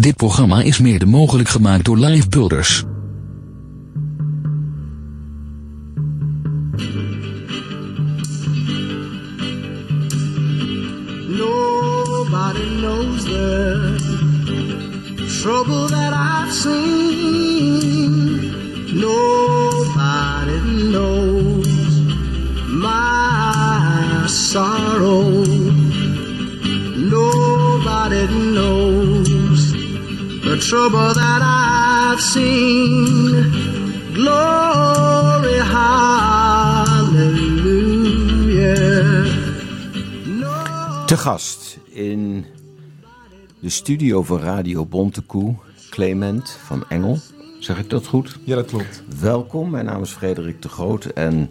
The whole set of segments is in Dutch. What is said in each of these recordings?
Dit programma is mede mogelijk gemaakt door Live Builders. Nobody knows the trouble that I've seen. Nobody knows my sorrow. Nobody knows trouble that I've seen. Glory, hallelujah. Te gast in de studio van Radio Bontekoe, Clement van Engel. Zeg ik dat goed? Ja, dat klopt. Welkom, mijn naam is Frederik de Groot en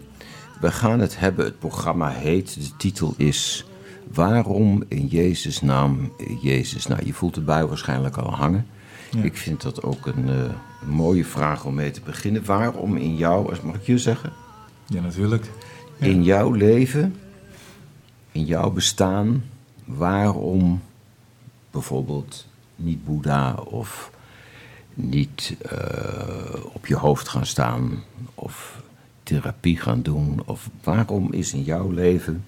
we gaan het hebben. Het programma heet, de titel is Waarom in Jezus' naam Jezus? Nou, je voelt de bui waarschijnlijk al hangen. Ik vind dat ook een, eh, een mooie vraag om mee te beginnen. Waarom in jou, mag ik je zeggen? Ja, natuurlijk. In jouw leven, in jouw bestaan, waarom bijvoorbeeld niet Boeddha of niet eh, op je hoofd gaan staan of therapie gaan doen? Of waarom is in jouw leven,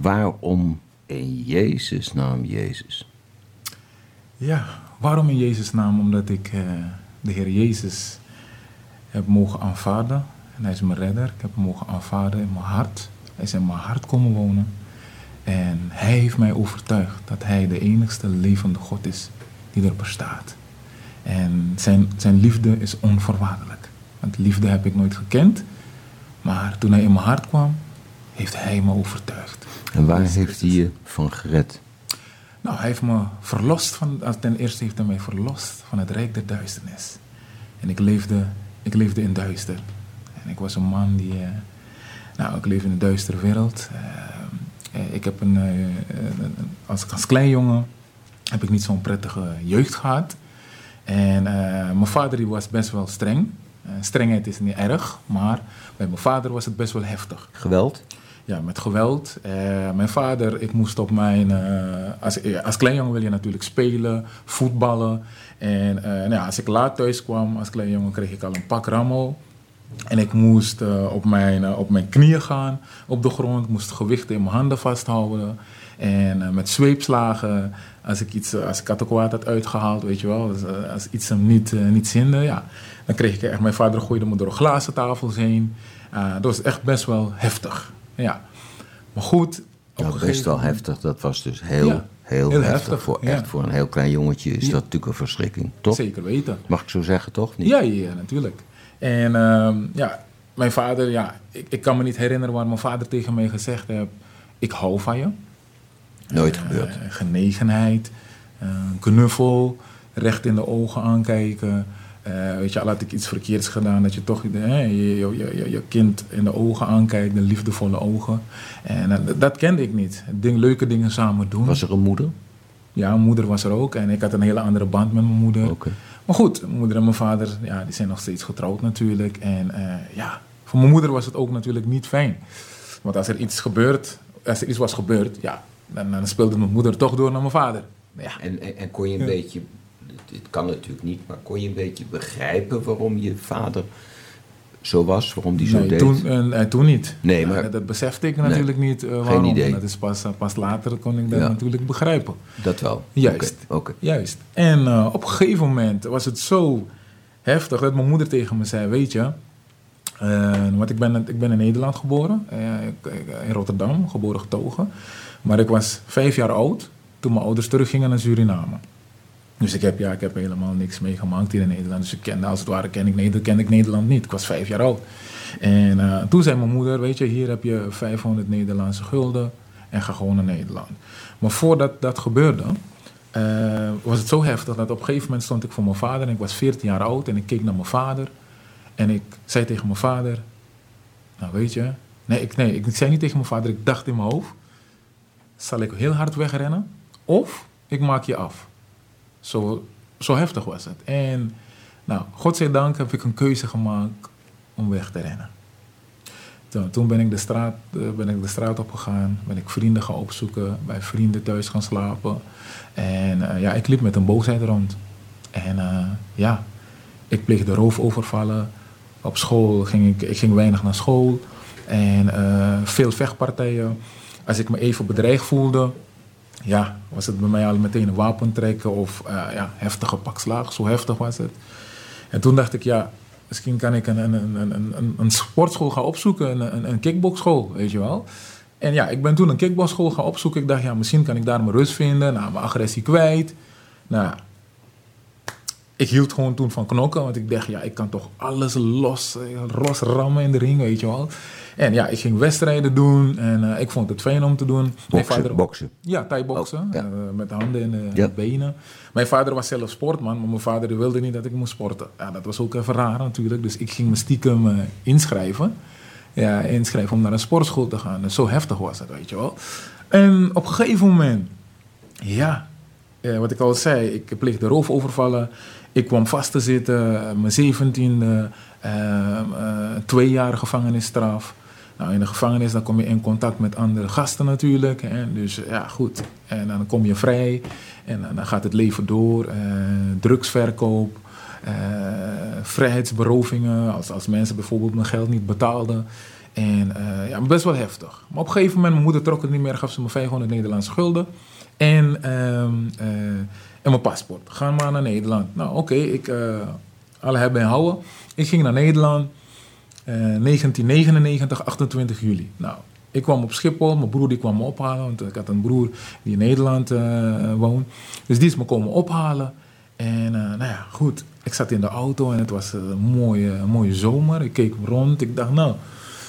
waarom in Jezus naam Jezus? Ja, waarom in Jezus' naam? Omdat ik eh, de Heer Jezus heb mogen aanvaarden. En hij is mijn redder. Ik heb hem mogen aanvaarden in mijn hart. Hij is in mijn hart komen wonen. En hij heeft mij overtuigd dat hij de enigste levende God is die er bestaat. En zijn, zijn liefde is onvoorwaardelijk. Want liefde heb ik nooit gekend. Maar toen hij in mijn hart kwam, heeft hij me overtuigd. En waar heeft hij je van gered? Nou, hij heeft me verlost van, ten eerste heeft hij mij verlost van het rijk der duisternis. En ik leefde, ik leefde in duister. En ik was een man die, eh, nou, ik leef in een duistere wereld. Eh, eh, ik heb een, een- als, als klein jongen heb ik niet zo'n prettige jeugd gehad. En mijn vader die was best wel streng. Strengheid is niet erg, maar bij mijn vader was het best wel heftig. Geweld? Ja, met geweld. Eh, mijn vader, ik moest op mijn... eh, als, eh, als klein jongen wil je natuurlijk spelen, voetballen. En nou ja, als ik laat thuis kwam, als klein jongen, kreeg ik al een pak rammel. En ik moest op, mijn, op mijn knieën gaan, op de grond. moest gewichten in mijn handen vasthouden. En met zweepslagen, als ik, iets, als ik had uitgehaald, weet je wel. Dus, als iets hem niet, niet zinde, ja. Dan kreeg ik echt... Mijn vader gooide me door glazen tafels heen. Dat was echt best wel heftig. Ja. Maar goed... Nou, een best wel heftig. Dat was dus heel, Ja, heel, heel heftig. heftig, Voor, ja. Echt voor een heel klein jongetje is Ja. dat natuurlijk een verschrikking, toch? Zeker weten. Mag ik zo zeggen, toch? Niet? Ja, ja, natuurlijk. En ehm, ja, mijn vader, ja, ik, ik kan me niet herinneren waar mijn vader tegen mij gezegd heeft: Ik hou van je. Nooit Eh, gebeurd. genegenheid, eh, knuffel, recht in de ogen aankijken. Eh, weet je, al had ik iets verkeerds gedaan, dat je toch hè, je, je, je, je kind in de ogen aankijkt, de liefdevolle ogen. En eh, dat kende ik niet. Ding, leuke dingen samen doen. Was er een moeder? Ja, mijn moeder was er ook en ik had een hele andere band met mijn moeder. Maar goed, mijn moeder en mijn vader ja, die zijn nog steeds getrouwd natuurlijk. En eh, ja, voor mijn moeder was het ook natuurlijk niet fijn. Want als er iets gebeurt, als er iets was gebeurd, ja, dan, dan speelde mijn moeder toch door naar mijn vader. Ja, En, en, en kon je een beetje, dit kan natuurlijk niet, maar kon je een beetje begrijpen waarom je vader zo was, waarom die zo nee, deed? toen, eh, eh, toen niet. Nee, maar- dat, dat besefte ik natuurlijk niet eh, Geen waarom. idee. Dat is pas, eh, pas later kon ik dat Ja. natuurlijk begrijpen. Dat wel. Juist. Oké, oké. Juist. En op een gegeven moment was het zo heftig dat mijn moeder tegen me zei: Weet je, want ik ben, ik ben in Nederland geboren, in Rotterdam, geboren getogen. Maar ik was vijf jaar oud toen mijn ouders teruggingen naar Suriname. Dus ik heb, ja, ik heb helemaal niks meegemaakt hier in Nederland. Dus ik kende, als het ware ken ik, Nederland, kende ik Nederland niet. Ik was vijf jaar oud. En eh, toen zei mijn moeder, weet je, hier heb je 500 Nederlandse gulden en ga gewoon naar Nederland. Maar voordat dat gebeurde, eh, was het zo heftig dat op een gegeven moment stond ik voor mijn vader en ik was 14 jaar oud en ik keek naar mijn vader en ik zei tegen mijn vader, nou weet je, nee ik, nee, ik zei niet tegen mijn vader, ik dacht in mijn hoofd, zal ik heel hard wegrennen of ik maak je af. Zo, zo heftig was het. En nou, godzijdank heb ik een keuze gemaakt om weg te rennen. Toen, toen ben, ik de straat, eh, ben ik de straat opgegaan, ben ik vrienden gaan opzoeken, bij vrienden thuis gaan slapen. En eh, ja, ik liep met een boosheid rond. En eh, ja, ik pleegde roofovervallen. Op school ging ik, ik ging weinig naar school. En veel vechtpartijen. Als ik me even bedreigd voelde, ja, was het bij mij al meteen een wapen trekken of eh, ja, heftige pakslaag. Zo heftig was het. En toen dacht ik, ja, misschien kan ik een, een, een, een, sportschool gaan opzoeken, een, een, kickboxschool, weet je wel. En ja, ik ben toen een kickboxschool gaan opzoeken. Ik dacht, ja, misschien kan ik daar mijn rust vinden, nou, mijn agressie kwijt. Nou, ik hield gewoon toen van knokken, want ik dacht, ja, ik kan toch alles los, eh, los rammen in de ring, weet je wel. En ja, ik ging wedstrijden doen en eh, ik vond het fijn om te doen. Boksen, vader- boksen. Ja, thai-boksen, Oh, ja. eh, met de handen en de Ja. benen. Mijn vader was zelf sportman, maar mijn vader wilde niet dat ik moest sporten. Ja, dat was ook even raar natuurlijk, dus ik ging me stiekem eh, inschrijven. Ja, inschrijven om naar een sportschool te gaan. Dus zo heftig was het, weet je wel. En op een gegeven moment, ja, eh, wat ik al zei, ik pleegde roofovervallen. Ik kwam vast te zitten, mijn zeventiende, eh, eh, twee jaar gevangenisstraf. Nou, in de gevangenis dan kom je in contact met andere gasten natuurlijk. Dus ja, goed. En dan kom je vrij en dan- gaat het leven door. Eh, drugsverkoop, eh, vrijheidsberovingen, als, als mensen bijvoorbeeld mijn geld niet betaalden. En eh, ja, best wel heftig. Maar op een gegeven moment, mijn moeder trok het niet meer, gaf ze me 500 Nederlandse gulden. En, ehm, eh, en mijn paspoort. Ga maar naar Nederland. Nou, oké, ik eh alle hebben en houden. Ik ging naar Nederland. Eh, 1999, 28 juli. Nou, ik kwam op Schiphol. Mijn broer die kwam me ophalen. Want ik had een broer die in Nederland eh, woont. Dus die is me komen ophalen. En eh, nou ja, goed. Ik zat in de auto en het was een mooie, mooie zomer. Ik keek rond. Ik dacht, nou,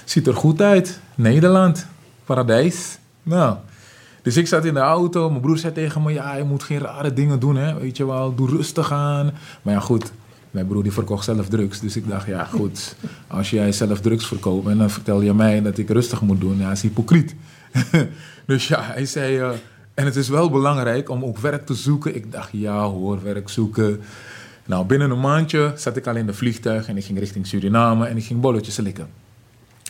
ziet er goed uit. Nederland, paradijs. Nou, dus ik zat in de auto. Mijn broer zei tegen me, ja, je moet geen rare dingen doen, hè. Weet je wel, doe rustig aan. Maar ja, goed. Mijn broer die verkocht zelf drugs. Dus ik dacht, ja, goed. Als jij zelf drugs verkoopt en dan vertel je mij dat ik rustig moet doen. Ja, is hypocriet. dus ja, hij zei... eh, en het is wel belangrijk om ook werk te zoeken. Ik dacht, ja hoor, werk zoeken. Nou, binnen een maandje zat ik al in de vliegtuig en ik ging richting Suriname en ik ging bolletjes likken.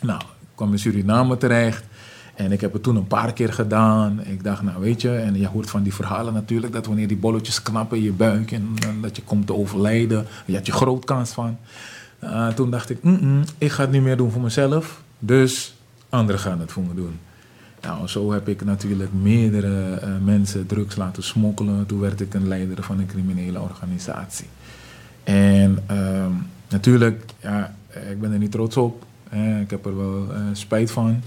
Nou, ik kwam in Suriname terecht en ik heb het toen een paar keer gedaan. Ik dacht, nou weet je, en je hoort van die verhalen natuurlijk, dat wanneer die bolletjes knappen in je buik en, dat je komt te overlijden, je had je groot kans van. Uh, toen dacht ik, ik ga het niet meer doen voor mezelf, dus anderen gaan het voor me doen. Nou, zo heb ik natuurlijk meerdere uh, mensen drugs laten smokkelen. Toen werd ik een leider van een criminele organisatie. En uh, natuurlijk, ja, ik ben er niet trots op. Eh, ik heb er wel uh, spijt van.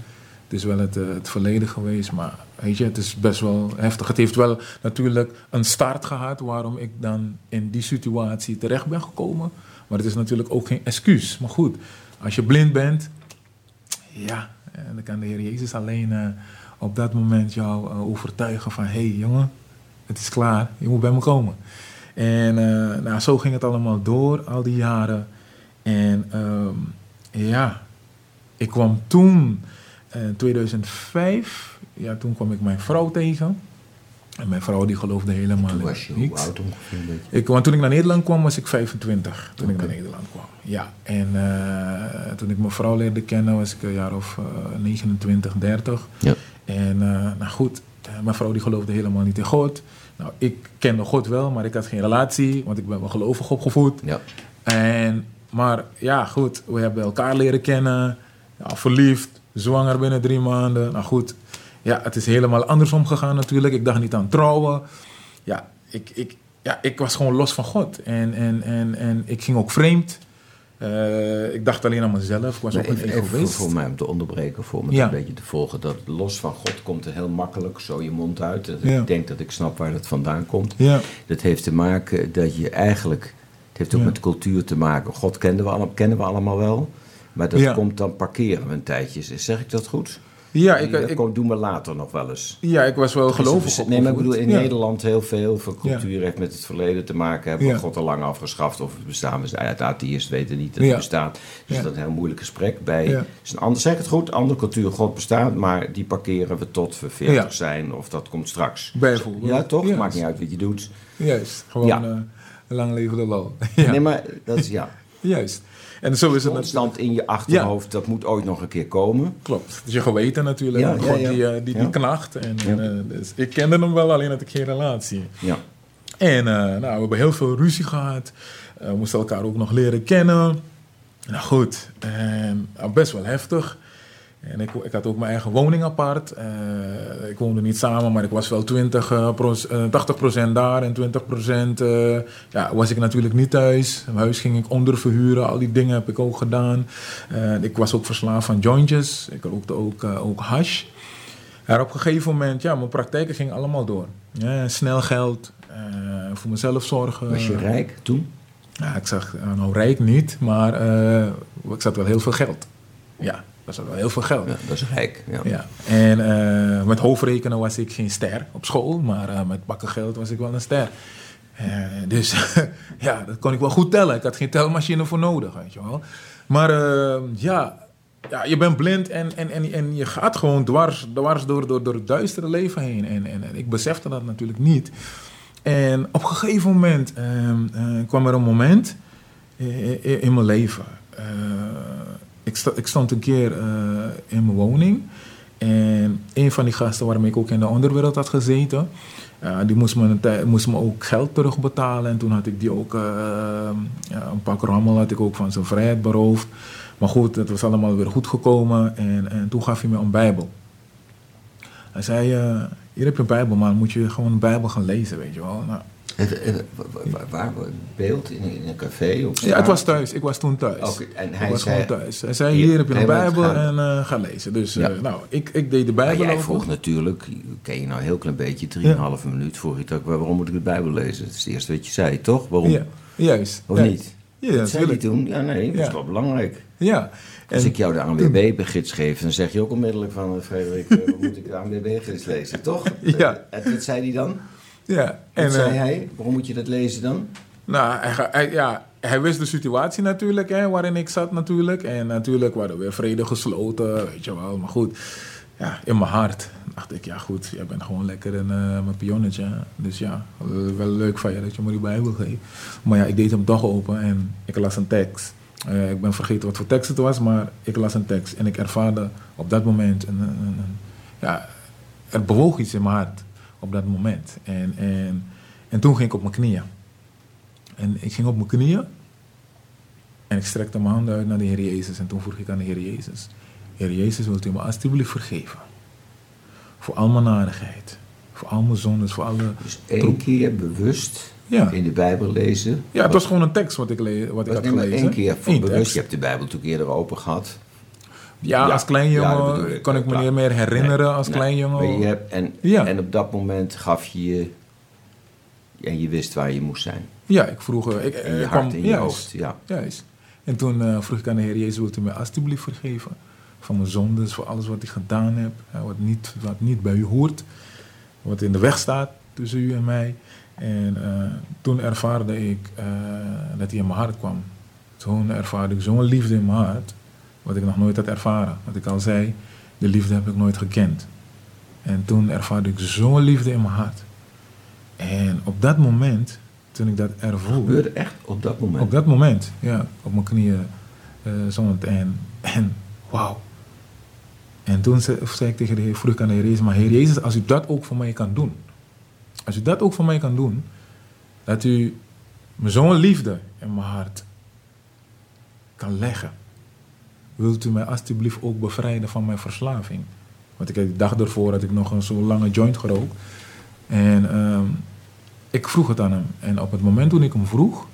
Het is wel het, uh, het, verleden geweest, maar weet je, het is best wel heftig. Het heeft wel natuurlijk een start gehad waarom ik dan in die situatie terecht ben gekomen. Maar het is natuurlijk ook geen excuus. Maar goed, als je blind bent, ja, dan kan de Heer Jezus alleen uh, op dat moment jou overtuigen van... hé hey, jongen, het is klaar, je moet bij me komen. En nou, zo ging het allemaal door, al die jaren. En um, ja, ik kwam toen, in 2005, ja, toen kwam ik mijn vrouw tegen. En mijn vrouw die geloofde helemaal toen was je niks. hoe oud ongeveer? Ik, want toen ik naar Nederland kwam was ik 25. Toen okay. ik naar Nederland kwam. Ja, en uh, toen ik mijn vrouw leerde kennen was ik een jaar of uh, 29, 30. Ja. En uh, nou goed, mijn vrouw die geloofde helemaal niet in God. Nou, ik kende God wel, maar ik had geen relatie, want ik ben wel gelovig opgevoed. Ja. En, maar ja, goed, we hebben elkaar leren kennen. Ja, verliefd, zwanger binnen drie maanden. Nou goed, ja, het is helemaal andersom gegaan natuurlijk. Ik dacht niet aan trouwen. Ja, ik, ik, ja, ik was gewoon los van God. En, en, en, en ik ging ook vreemd. Uh, ik dacht alleen aan mezelf. Ik was ook een even, voor mij om te onderbreken, voor me Ja. een beetje te volgen. Dat los van God komt er heel makkelijk zo je mond uit. Dat Ja. Ik denk dat ik snap waar dat vandaan komt. Ja, Dat heeft te maken dat je eigenlijk... Het heeft ook met cultuur te maken. God kennen we, allemaal, kennen we allemaal wel. Maar dat Ja. komt dan parkeren we een tijdje. Zeg ik dat goed? ja, ik, dat ik, komt- doen we later nog wel eens. ja, ik was wel gelovig. Nee, maar ik bedoel, in. Ja. Nederland heel veel. Veel cultuur heeft met het verleden te maken. Hebben we. God al lang afgeschaft of het bestaan. We zijn de atheïst weten niet dat het bestaat. Dus dat is een heel moeilijk gesprek. Bij, is een ander, zeg het goed, andere cultuur, God bestaat. Maar die parkeren we tot we 40 Ja. zijn. Of dat komt straks. Bijvoorbeeld. Ja, toch? Maakt niet uit wat je doet. Juist, gewoon eh, lang leven de lol. Nee, maar dat is ja. Juist. En zo is het. Constant in je achterhoofd, dat moet ooit nog een keer komen. Klopt. Dus je geweten natuurlijk. Ja. Die, eh, die, die knacht. En, eh, dus ik kende hem wel, alleen had ik geen relatie. Ja. En eh, nou, we hebben heel veel ruzie gehad. Eh, we moesten elkaar ook nog leren kennen. Nou goed, en, nou, best wel heftig. En ik, ik had ook mijn eigen woning apart. Eh, ik woonde niet samen, maar ik was wel 20, eh, proc- eh, 80% daar en 20% eh, ja, was ik natuurlijk niet thuis. Mijn huis ging ik onderverhuren, al die dingen heb ik ook gedaan. Eh, ik was ook verslaafd van jointjes. Ik rookte ook, ook hash. Maar op een gegeven moment, ja, mijn praktijken gingen allemaal door. Ja, snel geld, voor mezelf zorgen. Was je rijk toen? Ja, ik zag, nou rijk niet, maar ik zat wel heel veel geld. Ja, dat zat wel heel veel geld. Ja, dat is rijk. Ja. Ja, en eh, met hoofdrekenen was ik geen ster op school, maar eh, met bakken geld was ik wel een ster. Eh, dus ja, dat kon ik wel goed tellen. Ik had geen telmachine voor nodig, weet je wel. Maar ja, ja, je bent blind en, en, en, en je gaat gewoon dwars, dwars door, door, door het duistere leven heen. En, en, en ik besefte dat natuurlijk niet. En op een gegeven moment ehm, eh, kwam er een moment in mijn leven. Ik, ik stond een keer eh, in mijn woning. En een van die gasten waarmee ik ook in de onderwereld had gezeten, eh, die moest me, moest me ook geld terugbetalen. En toen had ik die ook, eh, een pak rammel had ik ook van zijn vrijheid beroofd. Maar goed, het was allemaal weer goed gekomen. En, en toen gaf hij me een Bijbel. Hij zei, hier heb je een Bijbel, maar moet je gewoon een Bijbel gaan lezen, weet je wel. Nou, Waar, waar, beeld? In, in een café? Op ja, het was thuis. Ik was toen thuis. Oké, en ik hij was zei- gewoon thuis. Hij zei, Hier, heb je een Bijbel en eh, ga lezen. Dus Ja. eh, nou, ik, ik deed de Maar Bijbel jij open. vroeg natuurlijk, ken je nou een heel klein beetje, 3,5 minuut, vroeg ik ook, waarom moet ik de Bijbel lezen? Dat is het eerste wat je zei, toch? Waarom? Ja, juist. Of juist. niet? Ja, dat zei je natuurlijk. toen? Ja, nee, dat is Ja. wel belangrijk. Ja. Als ik jou de ANWB-gids geef, dan zeg je ook onmiddellijk van... eh, Frederik, moet ik de ANWB-gids lezen, toch? Ja. En wat zei hij dan? Ja. Wat En, zei eh, hij? Waarom moet je dat lezen dan? Nou, hij, ja, hij wist de situatie natuurlijk, hè, waarin ik zat natuurlijk. En natuurlijk waren we weer vrede gesloten, weet je wel. Maar goed, ja, in mijn hart dacht ik, ja goed, jij bent gewoon lekker een, eh, mijn pionnetje. Dus ja, wel leuk van je dat je me die Bijbel geeft. Maar ja, ik deed hem toch open en ik las een tekst. Eh, ik ben vergeten wat voor tekst het was, maar ik las een tekst. En ik ervaarde op dat moment, een, een, een- ja, er bewoog iets in mijn hart op dat moment. En, en, en toen ging ik op mijn knieën. En ik ging op mijn knieën en ik strekte mijn handen uit naar de Heer Jezus. En toen vroeg ik aan de Heer Jezus: Heer Jezus, wilt u me alstublieft vergeven? Voor al mijn narigheid, voor al mijn zondes, voor alle. Dus één keer bewust Ja. in de Bijbel lezen. Ja, het was gewoon een tekst wat ik, le- wat ik had gelezen. één keer voor bewust. tekst. Je hebt de Bijbel natuurlijk eerder open gehad. Ja, Ja, als klein ja, jongen ik, kon ik me niet meer herinneren Nee, als nee. klein jongen. Je hebt, en, Ja. en op dat moment gaf je je... En je wist waar je moest zijn. Ja, ik vroeg... eh, Ik, In je eh, hart, kwam- in je juist, hoofd. Ja. Juist. En toen eh, vroeg ik aan de Heer Jezus, wilt u mij alstublieft vergeven? Van mijn zondes, voor alles wat ik gedaan heb, wat, niet, wat niet bij u hoort. Wat in de weg staat tussen u en mij. En toen ervaarde ik dat hij in mijn hart kwam. Toen ervaarde ik zo'n liefde in mijn hart, wat ik nog nooit had ervaren. Wat ik al zei, de liefde heb ik nooit gekend. En toen ervaarde ik zo'n liefde in mijn hart. En op dat moment, toen ik dat ervoer... gebeurde echt op dat moment. Op dat moment, ja, op mijn knieën eh zond en, en wauw. En toen zei, zei ik tegen de Heer, vroeg ik aan de Heer Jezus, maar Heer Jezus, als u dat ook voor mij kan doen, als u dat ook voor mij kan doen, dat u zo'n liefde in mijn hart kan leggen, wilt u mij alstublieft ook bevrijden van mijn verslaving? Want ik de dag ervoor had ik nog een zo'n lange joint gerookt. En ehm, ik vroeg het aan hem. En op het moment toen ik hem vroeg,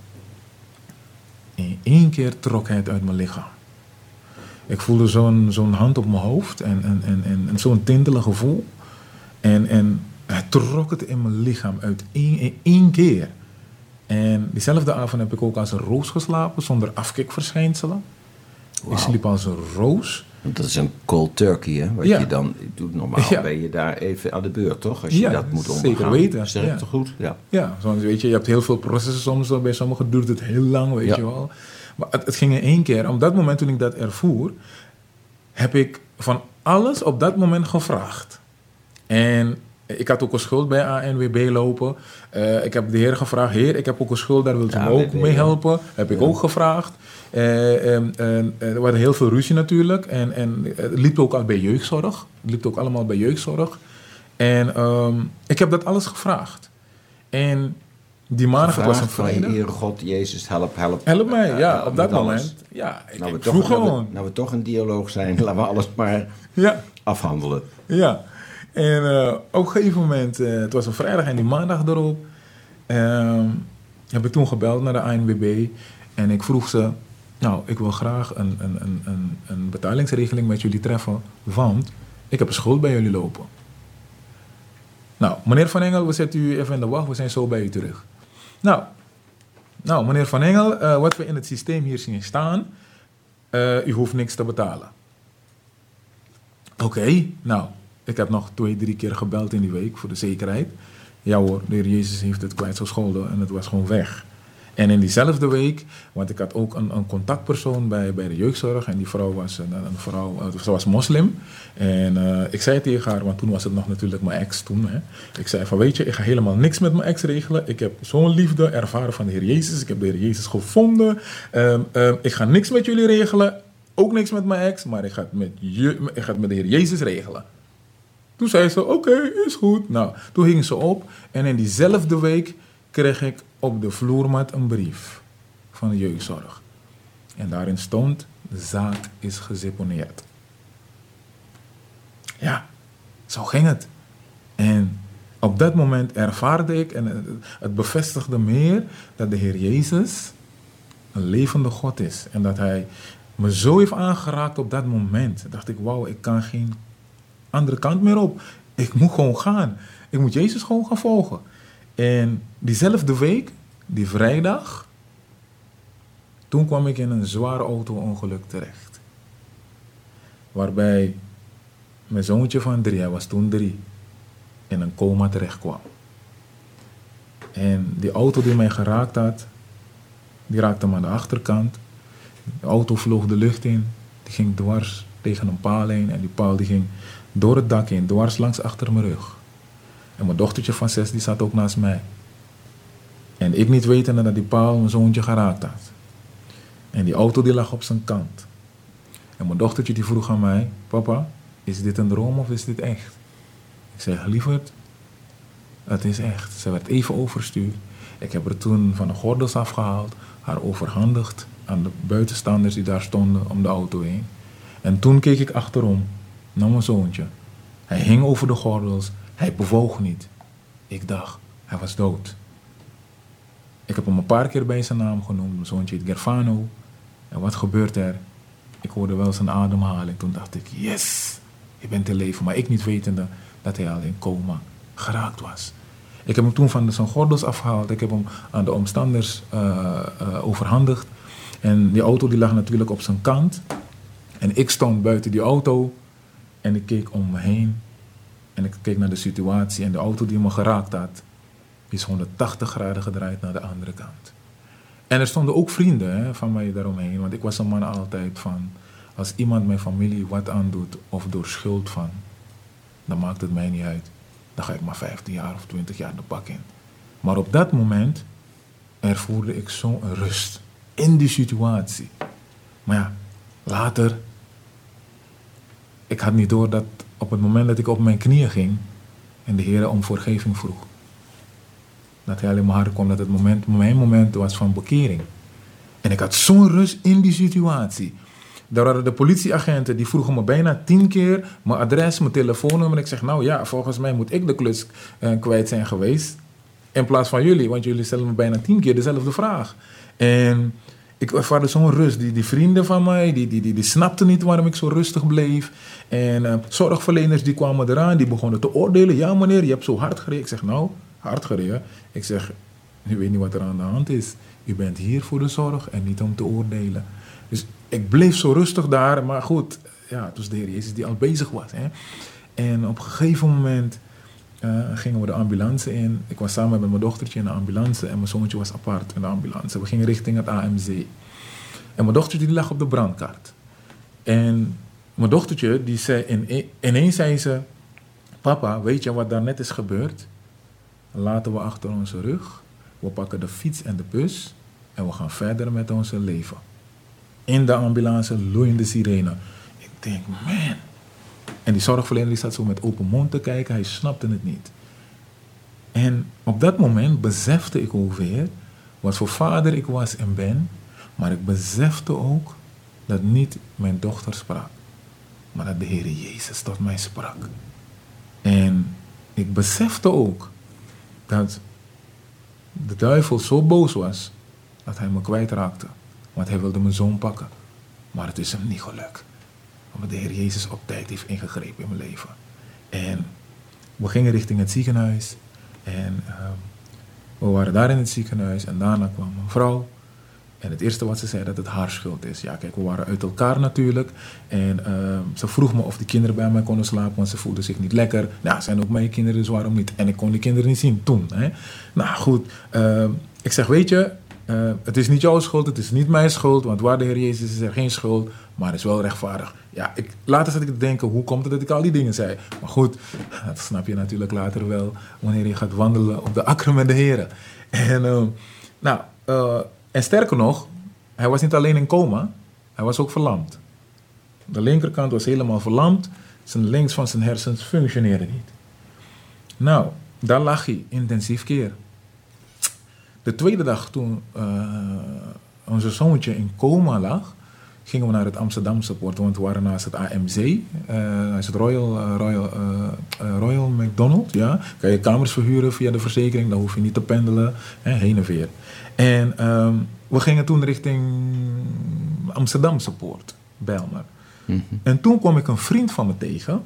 in één keer trok hij het uit mijn lichaam. Ik voelde zo'n zo'n hand op mijn hoofd en, en, en, en, en zo'n tintelig gevoel. En, en hij trok het in mijn lichaam uit één, in één keer. En diezelfde avond heb ik ook als een roos geslapen, zonder afkikverschijnselen. Ik Wauw. sliep als een roos. Want dat is een cold turkey, hè? Wat Ja. je dan doet. Normaal Ja. ben je daar even aan de beurt, toch? Als je Ja, dat moet zeker ondergaan. weten, Zeg ik ja. toch goed? Ja. Ja, zoals weet je, je hebt heel veel processen soms. Bij sommigen duurt het heel lang, weet Ja. je wel. Maar het, het ging in één keer. Op dat moment toen ik dat ervoer, heb ik van alles op dat moment gevraagd. En Ik had ook een schuld bij ANWB lopen. Eh, ik heb de heer gevraagd, heer, ik heb ook een schuld, daar wilt u Ja, me ook mee ja. helpen. Heb ik ook gevraagd. Eh, en- en, er was heel veel ruzie natuurlijk. En, en het liep ook al bij jeugdzorg. Het liep ook allemaal bij jeugdzorg. En ehm, ik heb dat alles gevraagd. En die maandag, het was een vrijdag. Heer God, Jezus, help, help. Help mij, ja, op dat alles. moment. Ja, ik, Nou we, ik toch, nou, we, gewoon. nou we toch een dialoog zijn, laten we alles maar Ja, afhandelen. ja. En eh, op een gegeven moment, eh, het was een vrijdag en die maandag erop, ehm, heb ik toen gebeld naar de ANWB en ik vroeg ze, nou, ik wil graag een, een, een, een, betalingsregeling met jullie treffen, want ik heb een schuld bij jullie lopen. Nou, meneer Van Engel, we zetten u even in de wacht, we zijn zo bij u terug. Nou, nou meneer Van Engel, eh, wat we in het systeem hier zien staan, u hoeft niks te betalen. Oké, nou, ik heb nog twee, drie keer gebeld in die week voor de zekerheid. Ja hoor, de heer Jezus heeft het kwijtgescholden en het was gewoon weg. En in diezelfde week, want ik had ook een, een contactpersoon bij, bij de jeugdzorg en die vrouw was een, een vrouw, eh, ze was moslim. En eh, ik zei tegen haar, want toen was het nog natuurlijk mijn ex toen. Hè. Ik zei van weet je, ik ga helemaal niks met mijn ex regelen. Ik heb zo'n liefde ervaren van de heer Jezus. Ik heb de heer Jezus gevonden. Ehm, ehm, ik ga niks met jullie regelen. Ook niks met mijn ex, maar ik ga het met, je, ik ga het met de heer Jezus regelen. Toen zei ze, oké, is goed. Nou, toen ging ze op en in diezelfde week kreeg ik op de vloermat een brief van de jeugdzorg. En daarin stond, de zaak is geseponeerd. Ja, zo ging het. En op dat moment ervaarde ik, en het bevestigde meer, dat de Heer Jezus een levende God is. En dat Hij me zo heeft aangeraakt op dat moment. dacht ik, wauw, ik kan geen andere kant meer op. Ik moet gewoon gaan. Ik moet Jezus gewoon gaan volgen. En diezelfde week, die vrijdag, toen kwam ik in een zwaar auto-ongeluk terecht. Waarbij mijn zoontje van drie, hij was toen drie, in een coma terecht kwam. En die auto die mij geraakt had, die raakte me aan de achterkant. De auto vloog de lucht in, die ging dwars tegen een paal heen en die paal die ging door het dak in, dwars langs achter mijn rug. En mijn dochtertje van zes die zat ook naast mij. En ik niet wetende dat die paal mijn zoontje geraakt had. En die auto die lag op zijn kant. En mijn dochtertje die vroeg aan mij, papa, is dit een droom of is dit echt? Ik zei, lieverd, het is echt. Ze werd even overstuurd. Ik heb haar toen van de gordels afgehaald, haar overhandigd aan de buitenstanders die daar stonden om de auto heen. En toen keek ik achterom naar mijn zoontje. Hij hing over de gordels, hij bewoog niet. Ik dacht, hij was dood. Ik heb hem een paar keer bij zijn naam genoemd. Mijn zoontje heet Gerfano. En wat gebeurt er? Ik hoorde wel zijn ademhaling. Toen dacht ik, yes, je bent te leven. Maar ik niet wetende dat hij al in coma geraakt was. Ik heb hem toen van zijn gordels afgehaald. Ik heb hem aan de omstanders eh, eh, overhandigd. En die auto die lag natuurlijk op zijn kant. En ik stond buiten die auto. En ik keek om me heen. En ik keek naar de situatie. En de auto die me geraakt had, is 180 graden gedraaid naar de andere kant. En er stonden ook vrienden hè, van mij daaromheen. Want ik was een man altijd van... Als iemand mijn familie wat aandoet of door schuld van... Dan maakt het mij niet uit. Dan ga ik maar 15 jaar of 20 jaar de bak in. Maar op dat moment ervoerde ik zo'n rust in die situatie. Maar ja, later... Ik had niet door dat op het moment dat ik op mijn knieën ging... en de Heer om vergeving vroeg... dat hij alleen maar hard kwam dat het moment, mijn moment was van bekering. En ik had zo'n rust in die situatie. Daar waren de politieagenten die vroegen me bijna tien keer mijn adres, mijn telefoonnummer. Ik zeg, nou ja, volgens mij moet ik de klus eh, kwijt zijn geweest. In plaats van jullie, want jullie stellen me bijna tien keer dezelfde vraag. En ik ervaarde zo'n rust. Die, die vrienden van mij, die, die, die, die snapten niet waarom ik zo rustig bleef. En eh, zorgverleners die kwamen eraan, die begonnen te oordelen. Ja meneer, je hebt zo hard gereden. Ik zeg, nou, hard gereden? Ik zeg, u weet niet wat er aan de hand is. U bent hier voor de zorg en niet om te oordelen. Dus ik bleef zo rustig daar. Maar goed, ja, het was de Heer Jezus die al bezig was. Hè. En op een gegeven moment eh, gingen we de ambulance in. Ik was samen met mijn dochtertje in de ambulance en mijn zoontje was apart in de ambulance. We gingen richting het AMC. En mijn dochtertje die lag op de brandkaart. En mijn dochtertje, die zei in, ineens zei ze Papa, weet je wat daar net is gebeurd? Laten we achter onze rug. We pakken de fiets en de bus en we gaan verder met onze leven. In de ambulance loeiende sirene. Ik denk, man. En die zorgverlener die zat zo met open mond te kijken, hij snapte het niet. En op dat moment besefte ik ook weer wat voor vader ik was en ben, maar ik besefte ook dat niet mijn dochter sprak, maar dat de Heer Jezus tot mij sprak. En ik besefte ook dat de duivel zo boos was dat hij me kwijtraakte. Want hij wilde mijn zoon pakken. Maar het is hem niet gelukt. Omdat de Heer Jezus op tijd heeft ingegrepen in mijn leven. En we gingen richting het ziekenhuis. En ehm, we waren daar in het ziekenhuis. En daarna kwam een vrouw. En het eerste wat ze zei, dat het haar schuld is. Ja, kijk, we waren uit elkaar natuurlijk. En ehm, ze vroeg me of de kinderen bij mij konden slapen, want ze voelden zich niet lekker. Nou, zijn ook mijn kinderen, dus waarom niet? En ik kon die kinderen niet zien toen. Hè? Nou goed, ehm, ik zeg, weet je, eh, het is niet jouw schuld, het is niet mijn schuld, want waar de Heer Jezus is, is er geen schuld, maar is wel rechtvaardig. Ja, ik, later zat ik te denken, hoe komt het dat ik al die dingen zei? Maar goed, dat snap je natuurlijk later wel, wanneer je gaat wandelen op de akker met de Heer. En, ehm, nou, eh, en sterker nog, hij was niet alleen in coma, hij was ook verlamd. De linkerkant was helemaal verlamd, zijn links van zijn hersens functioneerde niet. Nou, daar lag hij intensief keer. De tweede dag toen uh, onze zoontje in coma lag, gingen we naar het Amsterdamse port, want we waren naast het AMC, uh, is het Royal, uh, Royal, Royal McDonald. Ja? Kan je kamers verhuren via de verzekering, dan hoef je niet te pendelen, hè, heen en weer. En um, we gingen toen richting Amsterdamse poort, Bijlmer. Mm -hmm. En toen kwam ik een vriend van me tegen,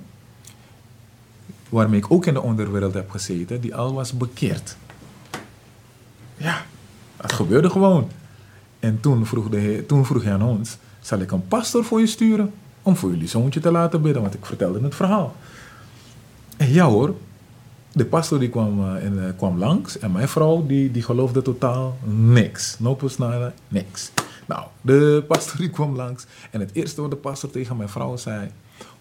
waarmee ik ook in de onderwereld heb gezeten, die al was bekeerd. Ja, dat gebeurde gewoon. En toen vroeg, de toen vroeg hij aan ons: Zal ik een pastor voor je sturen? Om voor jullie zoontje te laten bidden, want ik vertelde het verhaal. En ja hoor, de pastor die kwam, en, uh, kwam langs en mijn vrouw die, die geloofde totaal niks. No nada, niks. Nou, de pastor die kwam langs en het eerste wat de pastor tegen mijn vrouw zei: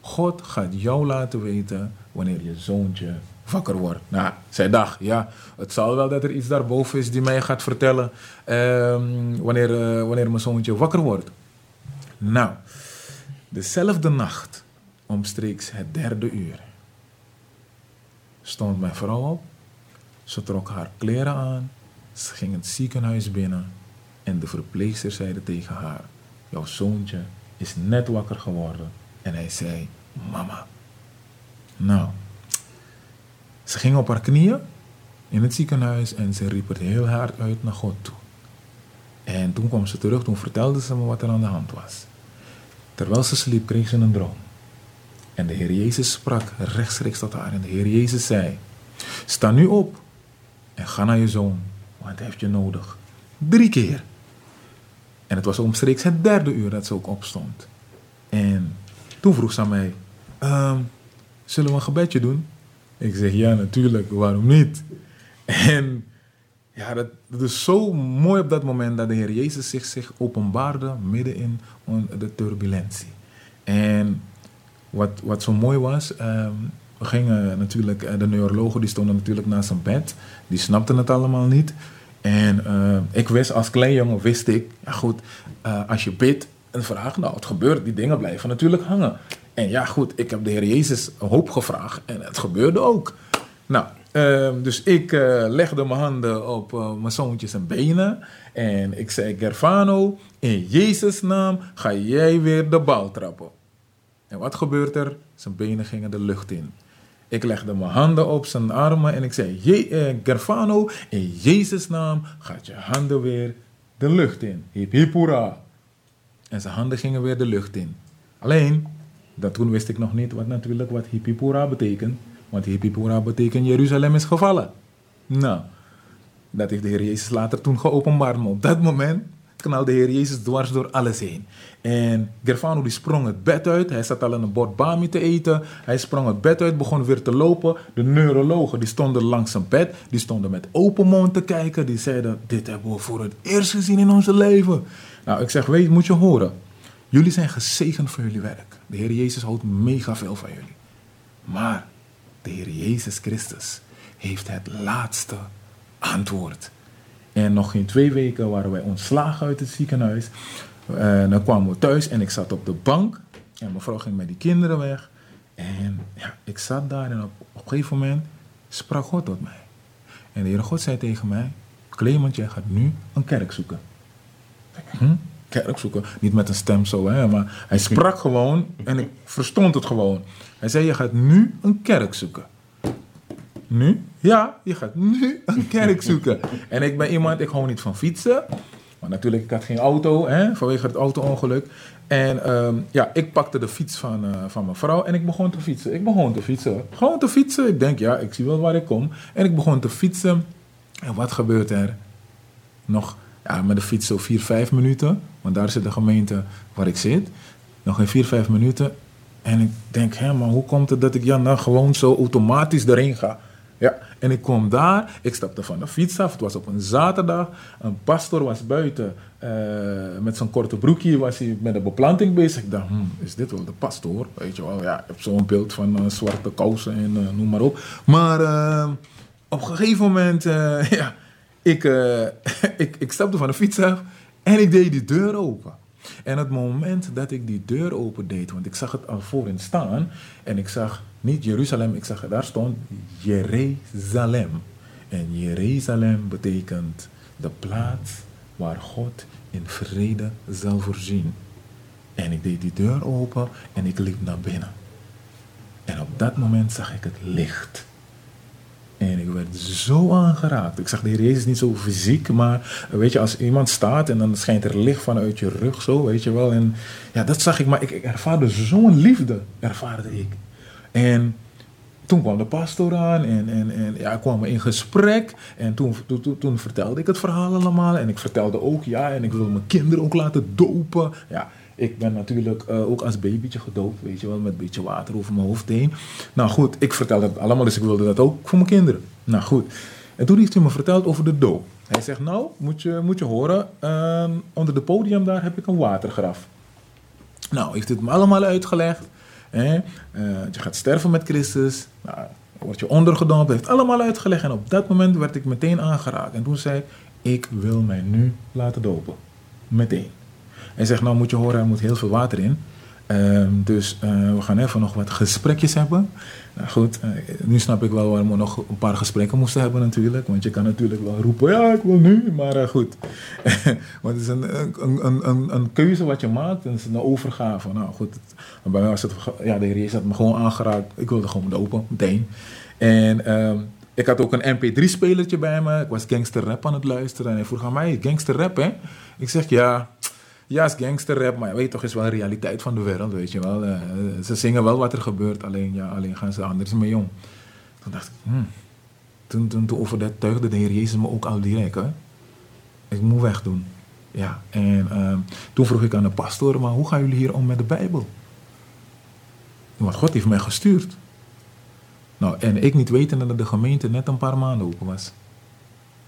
God gaat jou laten weten wanneer je zoontje wakker wordt. Nou, zij dacht, ja, het zal wel dat er iets daarboven is die mij gaat vertellen um, wanneer, uh, wanneer mijn zoontje wakker wordt. Nou, dezelfde nacht, omstreeks het derde uur, stond mijn vrouw op. Ze trok haar kleren aan, ze ging het ziekenhuis binnen en de verpleegster zeide tegen haar, jouw zoontje is net wakker geworden. En hij zei, mama. Nou, ze ging op haar knieën in het ziekenhuis en ze riep het heel hard uit naar God toe. En toen kwam ze terug, toen vertelde ze me wat er aan de hand was. Terwijl ze sliep, kreeg ze een droom. En de Heer Jezus sprak rechtstreeks tot haar. En de Heer Jezus zei: Sta nu op en ga naar je zoon, want hij heeft je nodig. Drie keer. En het was omstreeks het derde uur dat ze ook opstond. En toen vroeg ze aan mij: ehm, Zullen we een gebedje doen? Ik zeg ja, natuurlijk, waarom niet? En ja, dat, is zo mooi op dat moment dat de Heer Jezus zich, zich openbaarde midden in de turbulentie. En wat, wat zo mooi was, um, we gingen natuurlijk, de neurologen die stonden natuurlijk naast zijn bed, die snapten het allemaal niet. En uh, ik wist, als klein jongen wist ik, ja goed, uh, als je bidt en vraagt, nou het gebeurt, die dingen blijven natuurlijk hangen. En ja, goed, ik heb de Heer Jezus hoop gevraagd en het gebeurde ook. Nou, uh, dus ik uh, legde mijn handen op uh, mijn zoontjes en benen. En ik zei, Gerfano, in Jezus' naam ga jij weer de bal trappen. En wat gebeurt er? Zijn benen gingen de lucht in. Ik legde mijn handen op zijn armen en ik zei, Je, eh, Gerfano, in Jezus' naam gaat je handen weer de lucht in. Hip hip hoera. En zijn handen gingen weer de lucht in. Alleen, dat toen wist ik nog niet wat natuurlijk wat Hippipura betekent. Want Hippipura betekent Jeruzalem is gevallen. Nou, dat heeft de Heer Jezus later toen geopenbaard. Maar op dat moment knalde de Heer Jezus dwars door alles heen. En Gerfano die sprong het bed uit. Hij zat al in een bord bami te eten. Hij sprong het bed uit, begon weer te lopen. De neurologen die stonden langs zijn bed. Die stonden met open mond te kijken. Die zeiden, dit hebben we voor het eerst gezien in ons leven. Nou, ik zeg, weet, moet je horen. Jullie zijn gezegend voor jullie werk. De Heer Jezus houdt mega veel van jullie. Maar de Heer Jezus Christus heeft het laatste antwoord. En nog geen twee weken waren wij ontslagen uit het ziekenhuis. En dan kwamen we thuis en ik zat op de bank. En mevrouw ging met die kinderen weg. En ja, ik zat daar en op, op een gegeven moment sprak God tot mij. En de Heere God zei tegen mij, Clement, jij gaat nu een kerk zoeken. Hm? Kerk zoeken? Niet met een stem zo, hè, maar hij sprak gewoon en ik verstond het gewoon. Hij zei, je gaat nu een kerk zoeken. Nu? Ja, je gaat nu een kerk zoeken. En ik ben iemand, ik hou niet van fietsen. Maar natuurlijk, ik had geen auto, hè, vanwege het auto-ongeluk. En ehm, ja, ik pakte de fiets van, eh, van mijn vrouw en ik begon te fietsen. Ik begon te fietsen. Gewoon te fietsen. Ik denk, ja, ik zie wel waar ik kom. En ik begon te fietsen. En wat gebeurt er? Nog ja, met de fiets zo 4, 5 minuten. Want daar zit de gemeente waar ik zit. Nog in 4, 5 minuten. En ik denk, hé, maar hoe komt het dat ik ja, nou gewoon zo automatisch erin ga? Ja, en ik kwam daar, ik stapte van de fiets af, het was op een zaterdag. Een pastor was buiten eh, met zijn korte broekje, was hij met de beplanting bezig. Ik dacht, hmm, is dit wel de pastor? Weet je wel, ja, ik heb zo'n beeld van eh, zwarte kousen en eh, noem maar op. Maar op een gegeven moment, ja, ik, ik, ik stapte van de fiets af en ik deed die deur open. En het moment dat ik die deur open deed, want ik zag het al voorin staan, en ik zag niet Jeruzalem, ik zag daar stond Jeruzalem. En Jeruzalem betekent de plaats waar God in vrede zal voorzien. En ik deed die deur open en ik liep naar binnen. En op dat moment zag ik het licht. En ik werd zo aangeraakt. Ik zag de Heer Jezus niet zo fysiek, maar weet je, als iemand staat en dan schijnt er licht vanuit je rug, zo, weet je wel. En ja, dat zag ik, maar ik, ik ervaarde zo'n liefde, ervaarde ik. En toen kwam de pastor aan en, en, en ja, kwamen in gesprek. En toen, toen, toen, toen vertelde ik het verhaal allemaal. En ik vertelde ook, ja, en ik wil mijn kinderen ook laten dopen. Ja, ik ben natuurlijk eh, ook als babytje gedoopt, weet je wel, met een beetje water over mijn hoofd heen. Nou goed, ik vertelde het allemaal, dus ik wilde dat ook voor mijn kinderen. Nou goed. En toen heeft hij me verteld over de doop. Hij zegt, nou, moet je, moet je horen, ehm, onder de podium daar heb ik een watergraf. Nou, heeft het me allemaal uitgelegd. Eh, je gaat sterven met Christus. Nou, word je ondergedompeld. Heeft allemaal uitgelegd. En op dat moment werd ik meteen aangeraakt. En toen zei ik, ik wil mij nu laten dopen. Meteen. Hij zegt, nou moet je horen, er moet heel veel water in. Ehm, dus eh, we gaan even nog wat gesprekjes hebben. Nou goed, eh, nu snap ik wel waarom we nog een paar gesprekken moesten hebben natuurlijk. Want je kan natuurlijk wel roepen, ja ik wil nu, maar eh, goed. Want het is een, een, een, een, keuze wat je maakt en het is een overgave. Nou goed, bij mij was het, ja de heer Jezus had me gewoon aangeraakt. Ik wilde gewoon dopen, meteen. En ehm, ik had ook een mp3-spelertje bij me. Ik was gangster rap aan het luisteren. En hij vroeg aan mij, gangster rap hè? Ik zeg, ja, ja, is gangster rap, maar je weet toch, is wel een realiteit van de wereld, weet je wel. Eh, ze zingen wel wat er gebeurt, alleen, ja, alleen gaan ze anders mee om. Toen dacht ik, hmm. toen, toen, toen overtuigde de Heer Jezus me ook al direct, hè. Ik moet wegdoen. Ja, en ehm, toen vroeg ik aan de pastoor, maar hoe gaan jullie hier om met de Bijbel? Want God heeft mij gestuurd. Nou, en ik niet weten dat de gemeente net een paar maanden open was.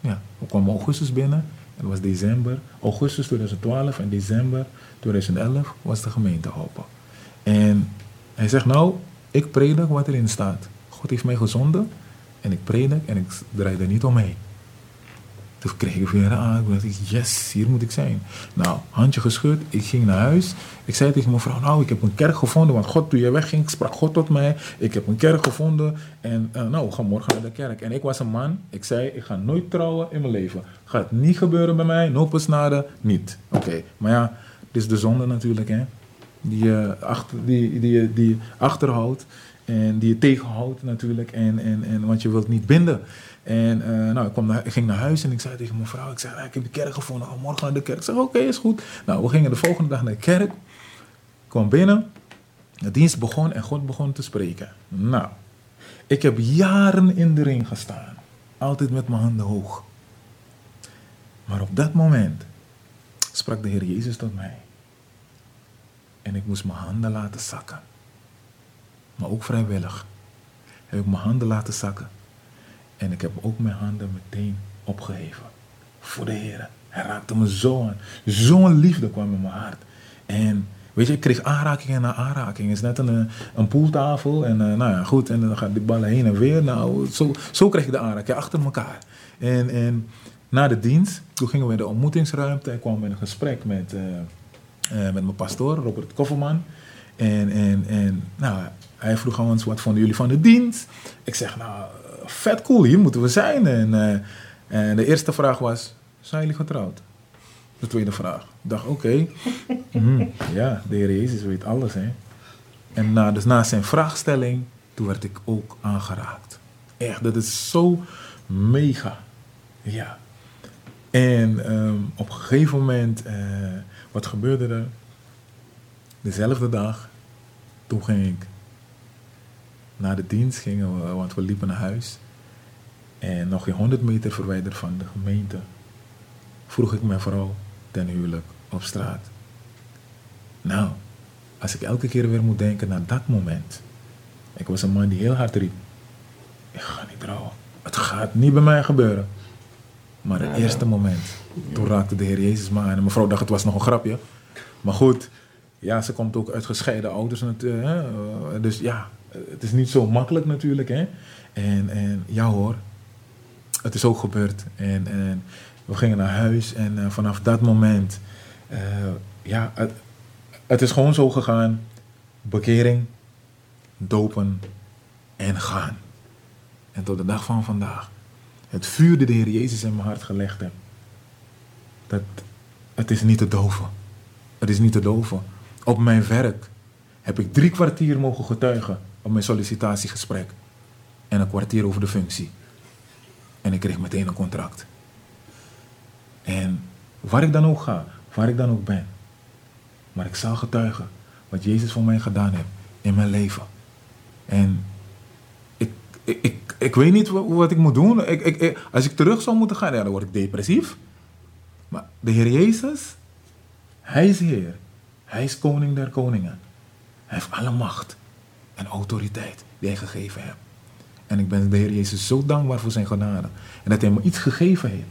Ja, we kwamen augustus binnen. Het was december, augustus 2012 en december 2011 was de gemeente open. En hij zegt, nou, ik predik wat erin staat. God heeft mij gezonden en ik predik en ik draai er niet omheen. Toen kreeg ik weer aan. Ik dacht, yes, hier moet ik zijn. Nou, handje geschud. Ik ging naar huis. Ik zei tegen mijn vrouw, nou, ik heb een kerk gevonden. Want God, toen je wegging, sprak God tot mij. Ik heb een kerk gevonden. En eh, nou, we morgen naar de kerk. En ik was een man. Ik zei, ik ga nooit trouwen in mijn leven. Gaat niet gebeuren bij mij. No pasnade, niet. Oké, maar ja, dit is de zonde natuurlijk, hè. Die je achter, die, die, die achterhoudt. En die je tegenhoudt natuurlijk. En, en, en, want je wilt niet binden. En eh, nou, ik, kwam naar, ik ging naar huis en ik zei tegen mijn vrouw, ik zei, "Ah, ik heb de kerk gevonden, morgen naar de kerk. Ik zeg, oké, is goed. Nou, we gingen de volgende dag naar de kerk. Ik kwam binnen, de dienst begon en God begon te spreken. Nou, ik heb jaren in de ring gestaan. Altijd met mijn handen hoog. Maar op dat moment sprak de Heer Jezus tot mij. En ik moest mijn handen laten zakken. Maar ook vrijwillig. Heb ik mijn handen laten zakken. En ik heb ook mijn handen meteen opgeheven. Voor de Heer. Hij raakte me zo aan. Zo'n liefde kwam in mijn hart. En weet je, ik kreeg aanrakingen na aanrakingen. Het is net een, een poeltafel. En eh, nou ja, goed. En dan gaan die ballen heen en weer. Nou, zo, zo kreeg ik de aanraking achter elkaar. En, en na de dienst, toen gingen we in de ontmoetingsruimte. Ik kwam in een gesprek met, eh, eh, met mijn pastoor, Robert Kofferman. En, en, en nou, hij vroeg aan ons, wat vonden jullie van de dienst? Ik zeg, nou, vet cool, hier moeten we zijn. En, eh, en de eerste vraag was, zijn jullie getrouwd? De tweede vraag. Ik dacht, oké. Mhm, ja, de Heer Jezus weet alles, hè. En na, dus na zijn vraagstelling, toen werd ik ook aangeraakt. Echt, dat is zo mega. Ja. En ehm, op een gegeven moment, eh, wat gebeurde er? Dezelfde dag, toen ging ik na de dienst, gingen we, want we liepen naar huis. En nog geen 100 meter verwijderd van de gemeente, vroeg ik mijn vrouw ten huwelijk op straat. Nou, als ik elke keer weer moet denken naar dat moment. Ik was een man die heel hard riep. Ik ga niet trouwen. Het gaat niet bij mij gebeuren. Maar het eerste moment, toen raakte de Heer Jezus me aan. En mevrouw dacht het was nog een grapje. Maar goed, ja, ze komt ook uit gescheiden ouders. eh, Dus ja, het is niet zo makkelijk natuurlijk. Hè? En, en ja hoor, het is ook gebeurd. En, en we gingen naar huis en eh, vanaf dat moment, eh, ja, het, het is gewoon zo gegaan. Bekering, dopen en gaan. En tot de dag van vandaag. Het vuur de Heer Jezus in mijn hart gelegd heeft. Dat, het is niet te doven. Het is niet te doven. Op mijn werk heb ik drie kwartier mogen getuigen op mijn sollicitatiegesprek. En een kwartier over de functie. En ik kreeg meteen een contract. En waar ik dan ook ga, waar ik dan ook ben. Maar ik zal getuigen wat Jezus voor mij gedaan heeft in mijn leven. En ik, ik, ik, ik weet niet wa- wat ik moet doen. Ik, ik, ik- als ik terug zou moeten gaan, ja, dan word ik depressief. Maar de Heer Jezus, Hij is Heer. Hij is koning der koningen. Hij heeft alle macht en autoriteit die Hij gegeven heeft. En ik ben de Heer Jezus zo dankbaar voor zijn genade. En dat Hij me iets gegeven heeft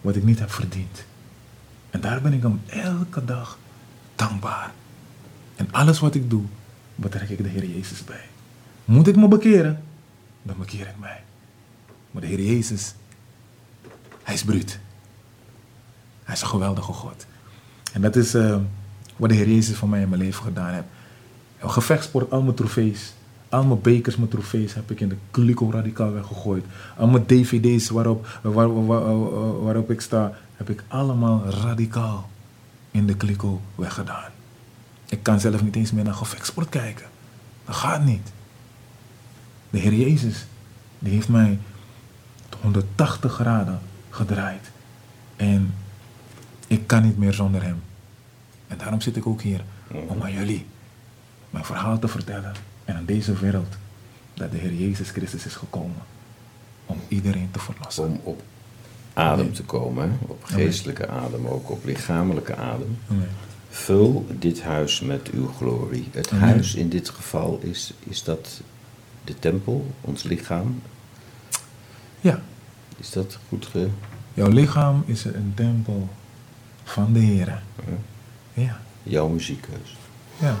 wat ik niet heb verdiend. En daar ben ik hem elke dag dankbaar. En alles wat ik doe, betrek ik de Heer Jezus bij. Moet ik me bekeren, dan bekeer ik mij. Maar de Heer Jezus, Hij is bruut. Hij is een geweldige God. En dat is eh, wat de Heer Jezus voor mij in mijn leven gedaan heeft. Gevechtsport, al mijn trofees, al mijn bekers, mijn trofees heb ik in de Clico radicaal weggegooid. Al mijn dvd's waarop, waar, waar- waar- waarop ik sta, heb ik allemaal radicaal in de Clico weggedaan. Ik kan zelf niet eens meer naar gevechtsport kijken. Dat gaat niet. De Heer Jezus, die heeft mij 180 graden gedraaid. En ik kan niet meer zonder hem. En daarom zit ik ook hier om aan jullie mijn verhaal te vertellen. En aan deze wereld dat de Heer Jezus Christus is gekomen om iedereen te verlossen. Om op adem te komen, hè? op geestelijke adem, ook op lichamelijke adem. Amen. Vul dit huis met uw glorie. Het Amen. huis in dit geval is, is dat de tempel, ons lichaam. Ja, Is dat goed ge... jouw lichaam is een tempel van de Heer. Ja, jouw muziekkeus? ja.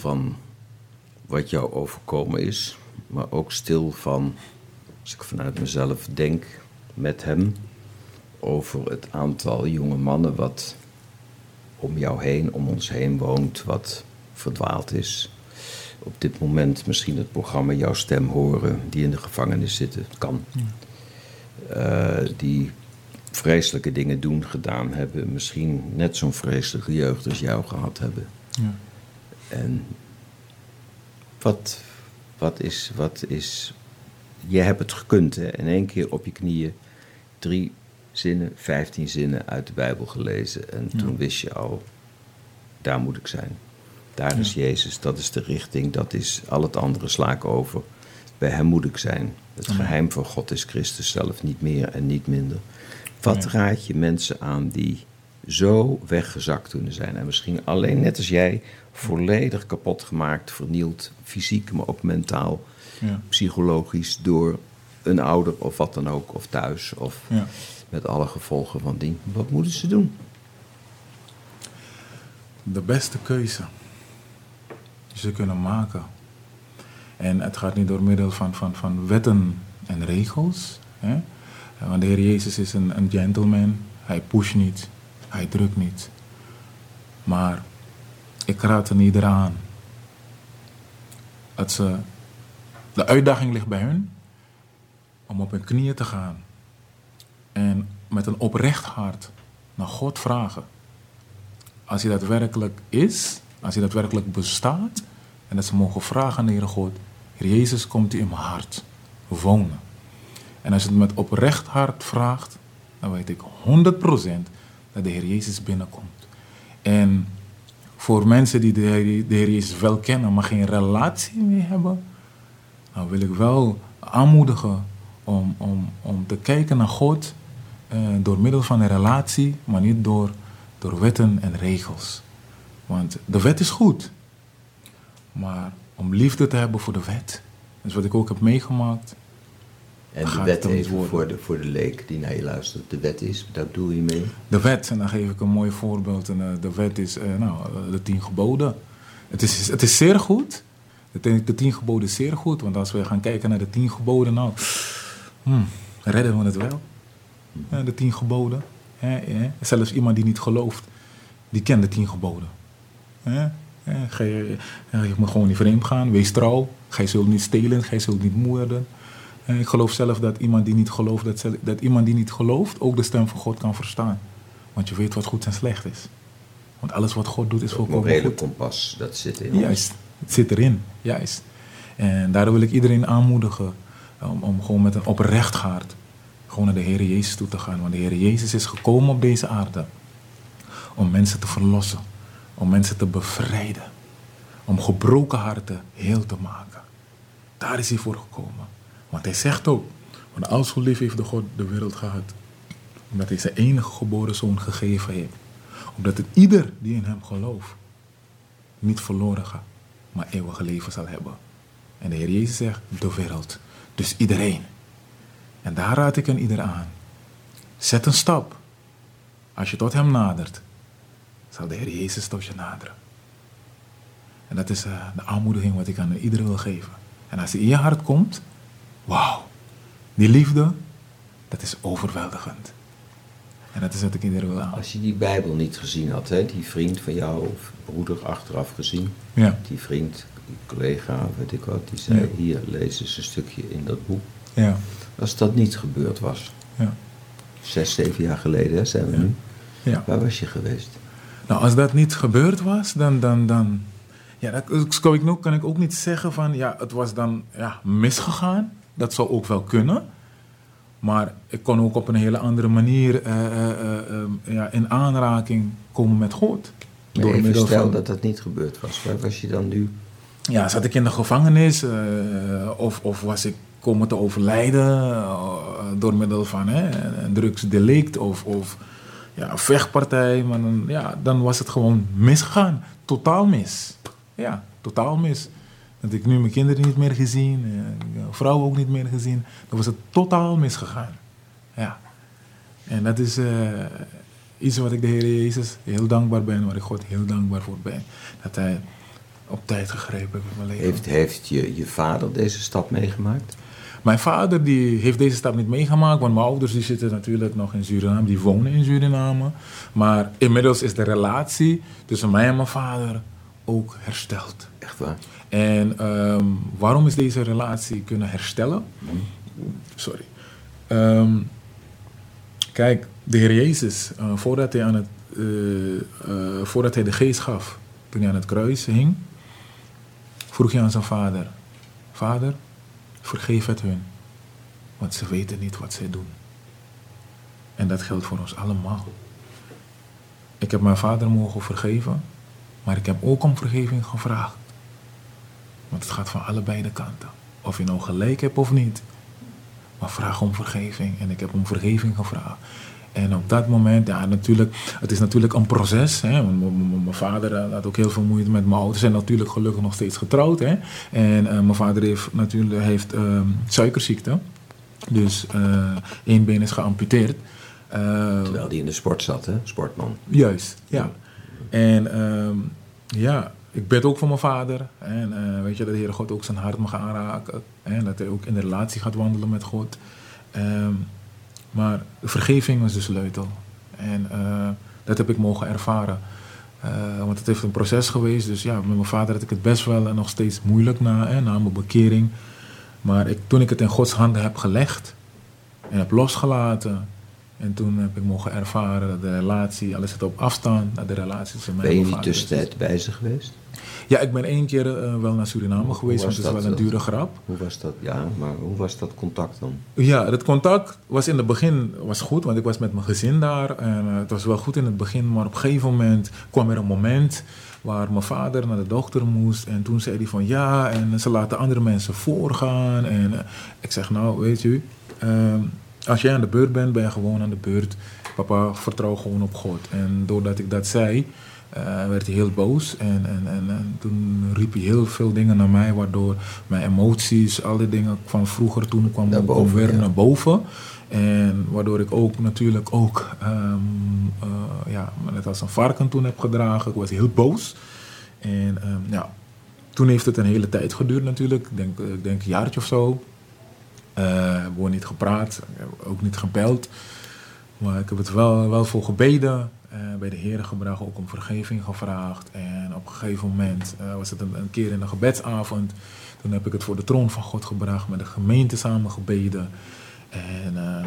Van wat jou overkomen is, maar ook stil van, als ik vanuit mezelf denk, met hem over het aantal jonge mannen wat om jou heen, om ons heen woont, wat verdwaald is. Op dit moment misschien het programma Jouw Stem horen, die in de gevangenis zitten. Het kan. Eh, die vreselijke dingen doen, gedaan hebben. Misschien net zo'n vreselijke jeugd als jou gehad hebben. Ja. En wat, wat is, wat is. Je hebt het gekund, hè? In één keer op je knieën drie zinnen, vijftien zinnen uit de Bijbel gelezen. En toen wist je al, daar moet ik zijn. Daar is Jezus, dat is de richting, dat is al het andere sla ik over. Bij hem moet ik zijn. Het geheim van God is Christus zelf, niet meer en niet minder. Wat raad je mensen aan die zo weggezakt kunnen zijn? En misschien alleen net als jij, volledig kapot gemaakt, vernield, fysiek, maar ook mentaal, Ja. psychologisch, door een ouder of wat dan ook, of thuis, of Ja. met alle gevolgen van dien. Wat moeten ze doen? de beste keuze die ze kunnen maken. En het gaat niet door middel van, van, van wetten en regels. Hè? Want de Heer Jezus is een, een gentleman. Hij pusht niet, hij drukt niet. Maar ik raad er ieder aan. Dat ze, de uitdaging ligt bij hun om op hun knieën te gaan. En met een oprecht hart naar God vragen als hij daadwerkelijk is, als hij daadwerkelijk bestaat, en dat ze mogen vragen aan God, Heer Jezus, komt u in mijn hart wonen. En als je het met oprecht hart vraagt, dan weet ik 100% dat de Heer Jezus binnenkomt. En voor mensen die de Heer, de Heer Jezus wel kennen, maar geen relatie mee hebben, dan wil ik wel aanmoedigen om, om, om te kijken naar God eh, door middel van een relatie, maar niet door, door wetten en regels. Want de wet is goed, maar om liefde te hebben voor de wet, dat is wat ik ook heb meegemaakt. En de wet even voor de, voor de leek die naar je luistert. De wet is, daar doe je mee. De wet, en dan geef ik een mooi voorbeeld. En, eh, de wet is eh, nou, eh, de tien geboden. Het is, het is zeer goed. De tien, de tien geboden is zeer goed. Want als we gaan kijken naar de tien geboden, nou, hmm, redden we het wel. Ja, de tien geboden. Zelfs iemand die niet gelooft, die kent de tien geboden. Ga je, je moet gewoon niet vreemd gaan, wees trouw. Gij zult niet stelen, gij zult niet moorden. En ik geloof zelf dat iemand die niet gelooft, dat, dat iemand die niet gelooft ook de stem van God kan verstaan. Want je weet wat goed en slecht is. Want alles wat God doet is Het volkomen morele goed. kompas, dat zit in ons. Juist, het zit erin, juist. En daardoor wil ik iedereen aanmoedigen om, om gewoon met een oprecht hart gewoon naar de Heer Jezus toe te gaan. Want de Heer Jezus is gekomen op deze aarde om mensen te verlossen, om mensen te bevrijden, om gebroken harten heel te maken. Daar is hij voor gekomen. Want hij zegt ook, want al zo lief heeft de God de wereld gehad, omdat hij zijn enige geboren zoon gegeven heeft. Omdat het ieder die in hem gelooft, niet verloren gaat, maar eeuwig leven zal hebben. En de Heer Jezus zegt, de wereld. Dus iedereen. En daar raad ik aan ieder aan. Zet een stap. Als je tot hem nadert, zal de Heer Jezus tot je naderen. En dat is eh, de aanmoediging wat ik aan iedereen wil geven. En als die in je hart komt, wauw, die liefde, dat is overweldigend. En dat is wat ik iedereen wil aan. Als je die Bijbel niet gezien had, hè, die vriend van jou of broeder achteraf gezien, Ja, die vriend, die collega, weet ik wat, die zei: Ja. Hier, lees eens een stukje in dat boek. ja, Als dat niet gebeurd was, ja. zes, zeven jaar geleden hè, zijn we nu, ja. waar was je geweest? Nou, als dat niet gebeurd was, dan. dan, dan ja, dat kan ik, ook, kan ik ook niet zeggen van. Ja, het was dan ja, misgegaan. Dat zou ook wel kunnen. Maar ik kon ook op een hele andere manier eh, eh, eh, eh, ja, in aanraking komen met God. Maar Door even stel van- dat dat niet gebeurd was. Waar was je dan nu? Ja, zat ik in de gevangenis of, of was ik komen te overlijden door middel van hè, een drugsdelict of, of ja, vechtpartij. Maar dan, ja, dan was het gewoon misgegaan. Totaal mis. Ja, totaal mis. Dat ik nu mijn kinderen niet meer gezien, eh, mijn vrouw ook niet meer gezien. Dan was het totaal misgegaan. Ja. En dat is, eh, iets wat ik de Heer Jezus heel dankbaar ben, waar ik God heel dankbaar voor ben. Dat Hij op tijd gegrepen heeft in mijn leven. Heeft, heeft je, je vader deze stap meegemaakt? Mijn vader die heeft deze stap niet meegemaakt, want mijn ouders die zitten natuurlijk nog in Suriname, die wonen in Suriname. Maar inmiddels is de relatie tussen mij en mijn vader ook hersteld. Echt waar? En ehm, waarom is deze relatie kunnen herstellen? Sorry. Ehm, kijk, de Heer Jezus, eh, voordat, hij aan het, eh, eh, voordat hij de geest gaf, toen hij aan het kruis hing, vroeg hij aan zijn vader: Vader, vergeef het hun, want ze weten niet wat zij doen. En dat geldt voor ons allemaal. Ik heb mijn vader mogen vergeven, maar ik heb ook om vergeving gevraagd. Want het gaat van allebei de kanten. Of je nou gelijk hebt of niet. Maar vraag om vergeving. En ik heb om vergeving gevraagd. En op dat moment, ja, natuurlijk, het is natuurlijk een proces. Hè. Mijn vader eh, had ook heel veel moeite met mijn ouders. En natuurlijk gelukkig nog steeds getrouwd. Hè. En eh, mijn vader heeft natuurlijk heeft, ehm, suikerziekte. Dus eh één been is geamputeerd. Terwijl die in de sport zat, hè? Sportman. Juist, ja. En ehm, ja, ik bid ook voor mijn vader. En eh, weet je, dat de Heere God ook zijn hart mag aanraken. En dat hij ook in de relatie gaat wandelen met God. Ehm, maar vergeving was de sleutel. En eh, dat heb ik mogen ervaren. Eh, want het heeft een proces geweest. Dus ja, met mijn vader had ik het best wel en nog steeds moeilijk na, hè, na mijn bekering. Maar ik, toen ik het in Gods handen heb gelegd en heb losgelaten. En toen heb ik mogen ervaren dat de relatie, alles zit op afstand, dat de relatie tussen mij Ben en je vader is. tussentijd bij ze geweest? Ja, ik ben één keer eh, wel naar Suriname geweest, want het is dat wel een dure grap. Hoe was dat? Ja, maar hoe was dat contact dan? Ja, het contact was in het begin was goed, want ik was met mijn gezin daar. En eh, het was wel goed in het begin, maar op een gegeven moment kwam er een moment waar mijn vader naar de dokter moest. En toen zei hij van ja, en ze laten andere mensen voorgaan. En eh, ik zeg nou, weet u, ehm, als jij aan de beurt bent, ben je gewoon aan de beurt. Papa, vertrouw gewoon op God. En doordat ik dat zei, eh, werd hij heel boos. En, en, en, en toen riep hij heel veel dingen naar mij, waardoor mijn emoties, alle dingen van vroeger toen kwam, Naar kwam boven, weer ja. naar boven. En waardoor ik ook natuurlijk ook, ehm, eh, ja, net als een varken toen heb gedragen. Ik was heel boos. En ehm, ja, toen heeft het een hele tijd geduurd natuurlijk. Ik denk, ik denk een jaartje of zo. Eh, hebben we niet gepraat, ik ook niet gebeld. Maar ik heb het wel, wel voor gebeden. eh, bij de Heer gebracht, ook om vergeving gevraagd. En op een gegeven moment eh, was het een, keer in een gebedsavond. Toen heb ik het voor de troon van God gebracht, met de gemeente samen gebeden. En, eh,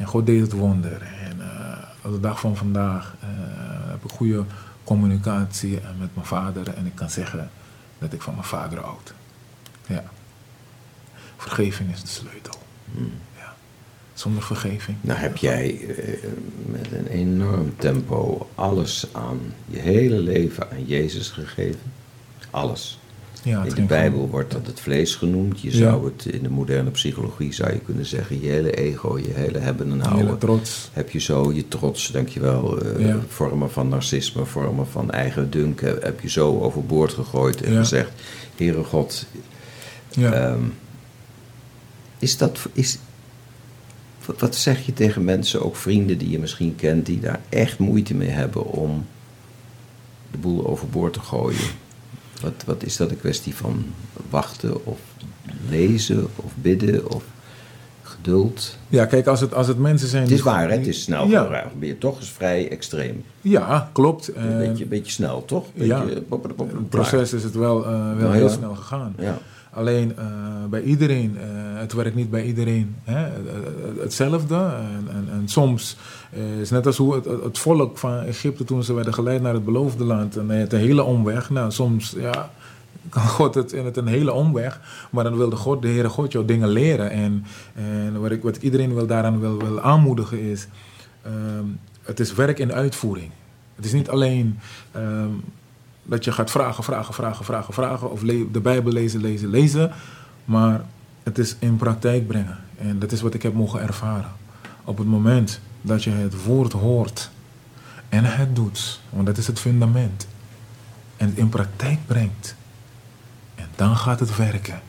en God deed het wonder. En eh, op de dag van vandaag eh, heb ik goede communicatie eh, met mijn vader. En ik kan zeggen dat ik van mijn vader houd. Ja. Vergeving is de sleutel. Ja. Zonder vergeving. Nou heb jij eh, met een enorm tempo alles aan je hele leven aan Jezus gegeven. Alles. Ja, In de Bijbel wordt dat het vlees genoemd. Je Ja. zou het in de moderne psychologie zou je kunnen zeggen, je hele ego, je hele hebben en Hele houden. trots. Heb je zo je trots, dankjewel, eh Ja. vormen van narcisme, vormen van eigen dunk, heb je zo overboord gegooid en gezegd, Heere God, Ja. Is dat, is, wat, zeg je tegen mensen, ook vrienden die je misschien kent, die daar echt moeite mee hebben om de boel overboord te gooien? Wat, wat is dat een kwestie van wachten of lezen of bidden of geduld? ja, kijk, als het, als het mensen zijn... Het is waar, hè? het is snel. Ja, Ja. Ben je toch eens vrij extreem. ja klopt. Een En beetje, beetje snel, toch? Eh, ja. Beetje, pop, pop, pop, het proces is het wel, eh, wel Nou heel ja. snel gegaan. Ja. Alleen eh, bij iedereen, eh, het werkt niet bij iedereen hè, eh, hetzelfde. En, en, en soms is net als hoe het, volk van Egypte toen ze werden geleid naar het beloofde land. En het een hele omweg. Nou, soms ja, kan God het in het een hele omweg. Maar dan wilde God, de Heere God, jou dingen leren. En, en wat, ik, wat iedereen wil daaraan wil, wil aanmoedigen is, ehm, het is werk in uitvoering. Het is niet alleen ehm, dat je gaat vragen, vragen, vragen, vragen, vragen. Of de Bijbel lezen, lezen, lezen. Maar het is in praktijk brengen. En dat is wat ik heb mogen ervaren. Op het moment dat je het woord hoort en het doet, want dat is het fundament. En het in praktijk brengt. En dan gaat het werken.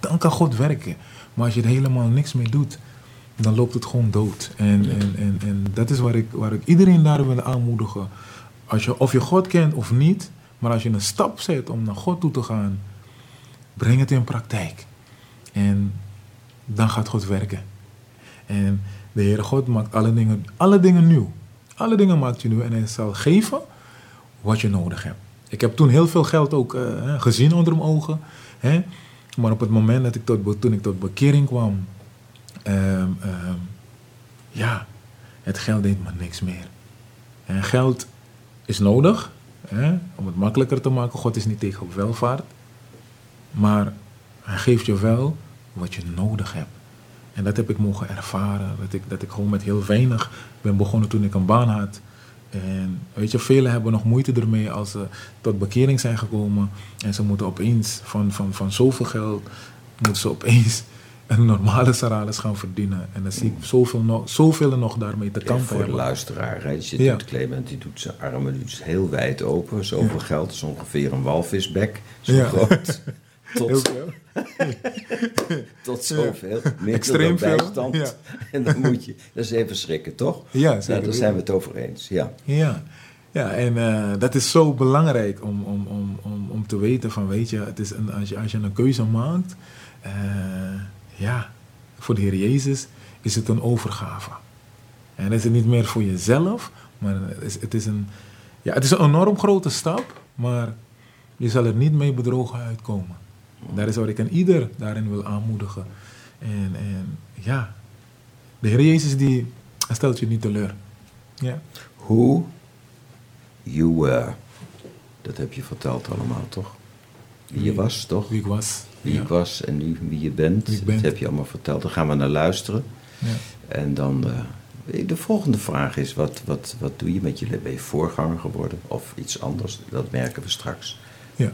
Dan kan God werken. Maar als je er helemaal niks mee doet, dan loopt het gewoon dood. En, en, en, en dat is waar ik, waar ik iedereen daar wil aanmoedigen. Als je, of je God kent of niet, maar als je een stap zet om naar God toe te gaan, breng het in praktijk. En dan gaat God werken. En de Heere God maakt alle dingen, alle dingen nieuw. Alle dingen maakt hij nieuw en hij zal geven wat je nodig hebt. Ik heb toen heel veel geld ook eh, gezien onder mijn ogen. Hè? Maar op het moment dat ik tot, toen ik tot bekering kwam, ehm, ehm, ja, het geld deed me niks meer. En geld is nodig om het makkelijker te maken. God is niet tegen welvaart. Maar hij geeft je wel wat je nodig hebt. En dat heb ik mogen ervaren. Dat ik, dat ik gewoon met heel weinig ben begonnen toen ik een baan had. En weet je, velen hebben nog moeite ermee als ze tot bekering zijn gekomen. En ze moeten opeens van, van, van zoveel geld, moeten ze opeens een normale salaris gaan verdienen. En dan zie ik zoveel, nog, zoveel nog daarmee te Ja, kampen voor de hebben. luisteraar, hè, je Ja. doet Clement, die doet zijn armen dus heel wijd open. Zoveel geld is ongeveer een walvisbek, zo Ja. groot. Tot, veel. tot zoveel. Extreem veel, bijstand. ja. En dan moet je, dat is even schrikken, toch? Ja, Nou, zeker. daar zijn we het over eens, ja. Ja, ja en eh, dat is zo belangrijk om, om, om, om, om te weten van, weet je, het is een, als, je als je een keuze maakt, eh, ja, voor de Heer Jezus is het een overgave. En het is het niet meer voor jezelf, maar het is, het is, een, ja, het is een enorm grote stap, maar je zal er niet mee bedrogen uitkomen. Daar is wat ik aan ieder daarin wil aanmoedigen. En, en ja, de Heer Jezus die stelt je niet teleur. Ja. Who you were. Dat heb je verteld allemaal, toch? Wie je was, toch? Wie ik was. Wie ik was en nu wie je bent. Wie. Dat heb je allemaal verteld. Daar gaan we naar luisteren. Ja. En dan, eh, de volgende vraag is, wat, wat, wat doe je met je? Ben je voorganger geworden of iets anders? Dat merken we straks. ja.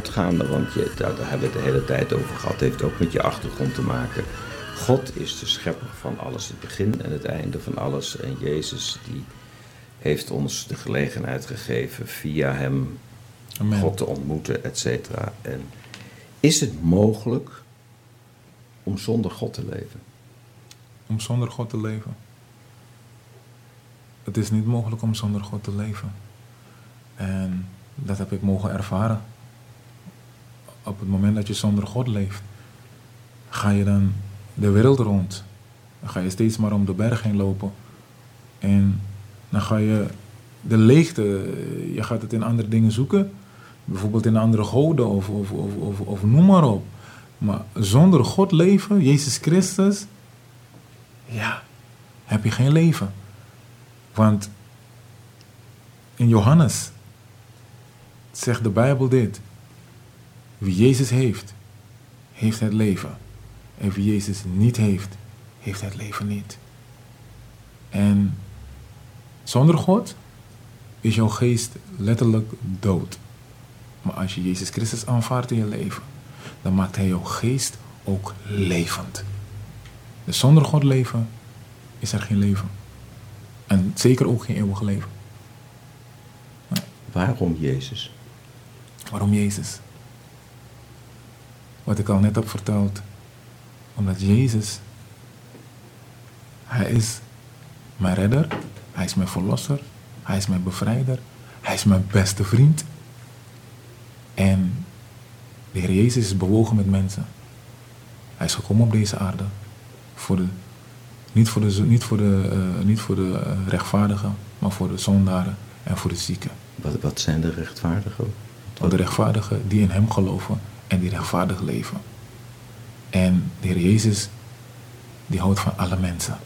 Uitgaande, want je, daar, daar hebben we het de hele tijd over gehad, heeft ook met je achtergrond te maken. God is de schepper van alles, het begin en het einde van alles. En Jezus die heeft ons de gelegenheid gegeven via hem Amen. God te ontmoeten, et cetera. En is het mogelijk om zonder God te leven? Om zonder God te leven. Het is niet mogelijk om zonder God te leven. En dat heb ik mogen ervaren. Op het moment dat je zonder God leeft, ga je dan de wereld rond. Dan ga je steeds maar om de berg heen lopen. En dan ga je de leegte, je gaat het in andere dingen zoeken. Bijvoorbeeld in andere goden of, of, of, of, noem maar op. Maar zonder God leven, Jezus Christus, ja, heb je geen leven. Want in Johannes zegt de Bijbel dit. Wie Jezus heeft, heeft het leven. En wie Jezus niet heeft, heeft het leven niet. En zonder God is jouw geest letterlijk dood. Maar als je Jezus Christus aanvaardt in je leven, dan maakt Hij jouw geest ook levend. Dus zonder God leven is er geen leven. En zeker ook geen eeuwig leven. Waarom Jezus? Waarom Jezus? Wat ik al net heb verteld. Omdat Jezus, Hij is mijn redder, Hij is mijn verlosser, Hij is mijn bevrijder, Hij is mijn beste vriend. En de Heer Jezus is bewogen met mensen. Hij is gekomen op deze aarde. Voor de, niet voor de, niet voor de, eh, niet voor de eh, rechtvaardigen, maar voor de zondaren en voor de zieken. Wat, wat zijn de rechtvaardigen? De rechtvaardigen die in Hem geloven en die rechtvaardig leven. En de Heer Jezus, die houdt van alle mensen.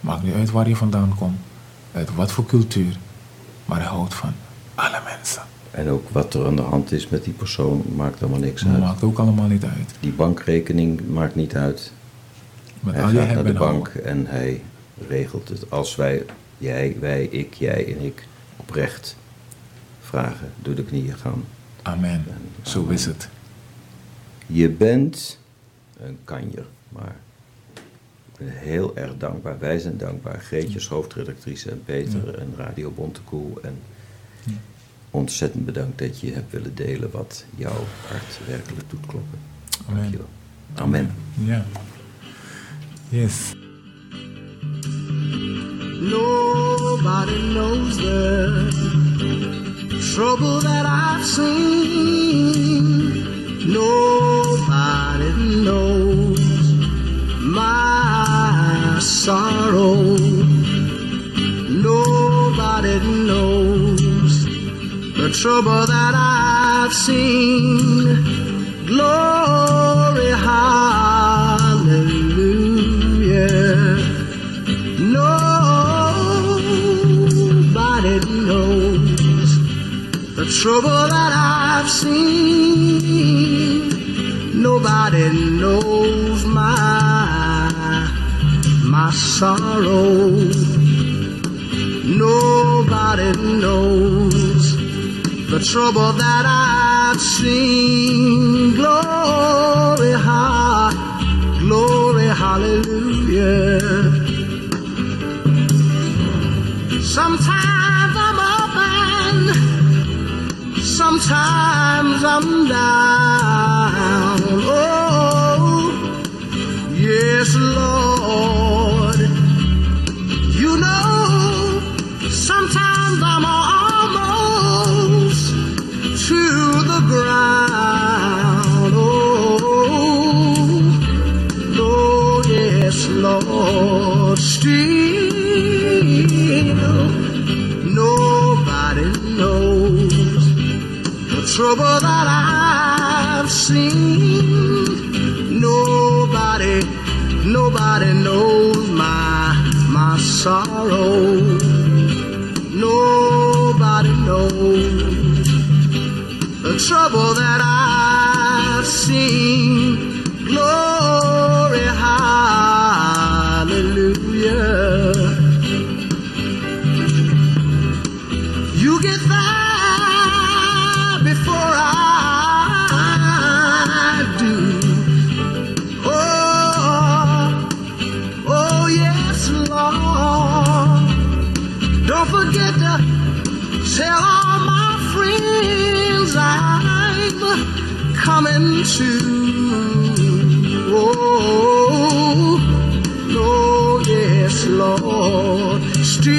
Maakt niet uit waar je vandaan komt, uit wat voor cultuur, maar Hij houdt van alle mensen. En ook wat er aan de hand is met die persoon maakt allemaal niks uit. Maakt ook allemaal niet uit. Die bankrekening maakt niet uit. Met hij al gaat naar de bank en hij regelt het. Als wij, jij, wij, ik, jij en ik oprecht vragen, door de knieën gaan. Amen. Zo Amen. is het. Je bent een kanjer, maar ik ben heel erg dankbaar. Wij zijn dankbaar. Greetjes, hoofdredactrice en Peter en Radio Bontekoe. En Ja. ontzettend bedankt dat je hebt willen delen wat jouw hart werkelijk doet kloppen. Amen. Dankjewel. Amen. Ja. Yes. Nobody knows the trouble that I've seen. Nobody knows my sorrow. Nobody knows the trouble that I've seen. Glory, hallelujah. Nobody knows the trouble that I've seen. Nobody knows my my sorrow. Nobody knows the trouble that I've seen. Glory, ha, glory, hallelujah. Sometimes I'm up and sometimes I'm down. Yes, Lord. You know, sometimes I'm almost to the ground. Oh, Lord, yes, Lord. Still, nobody knows the trouble that I've seen. Nobody, nobody knows my my sorrow. Nobody knows the trouble that I've seen. Glory, hallelujah. To. Oh, yes, Lord. Still,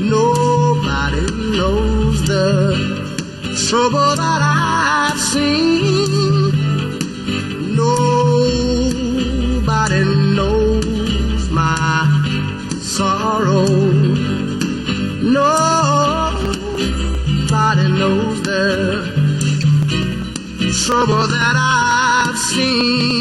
nobody knows the trouble that I've seen. I've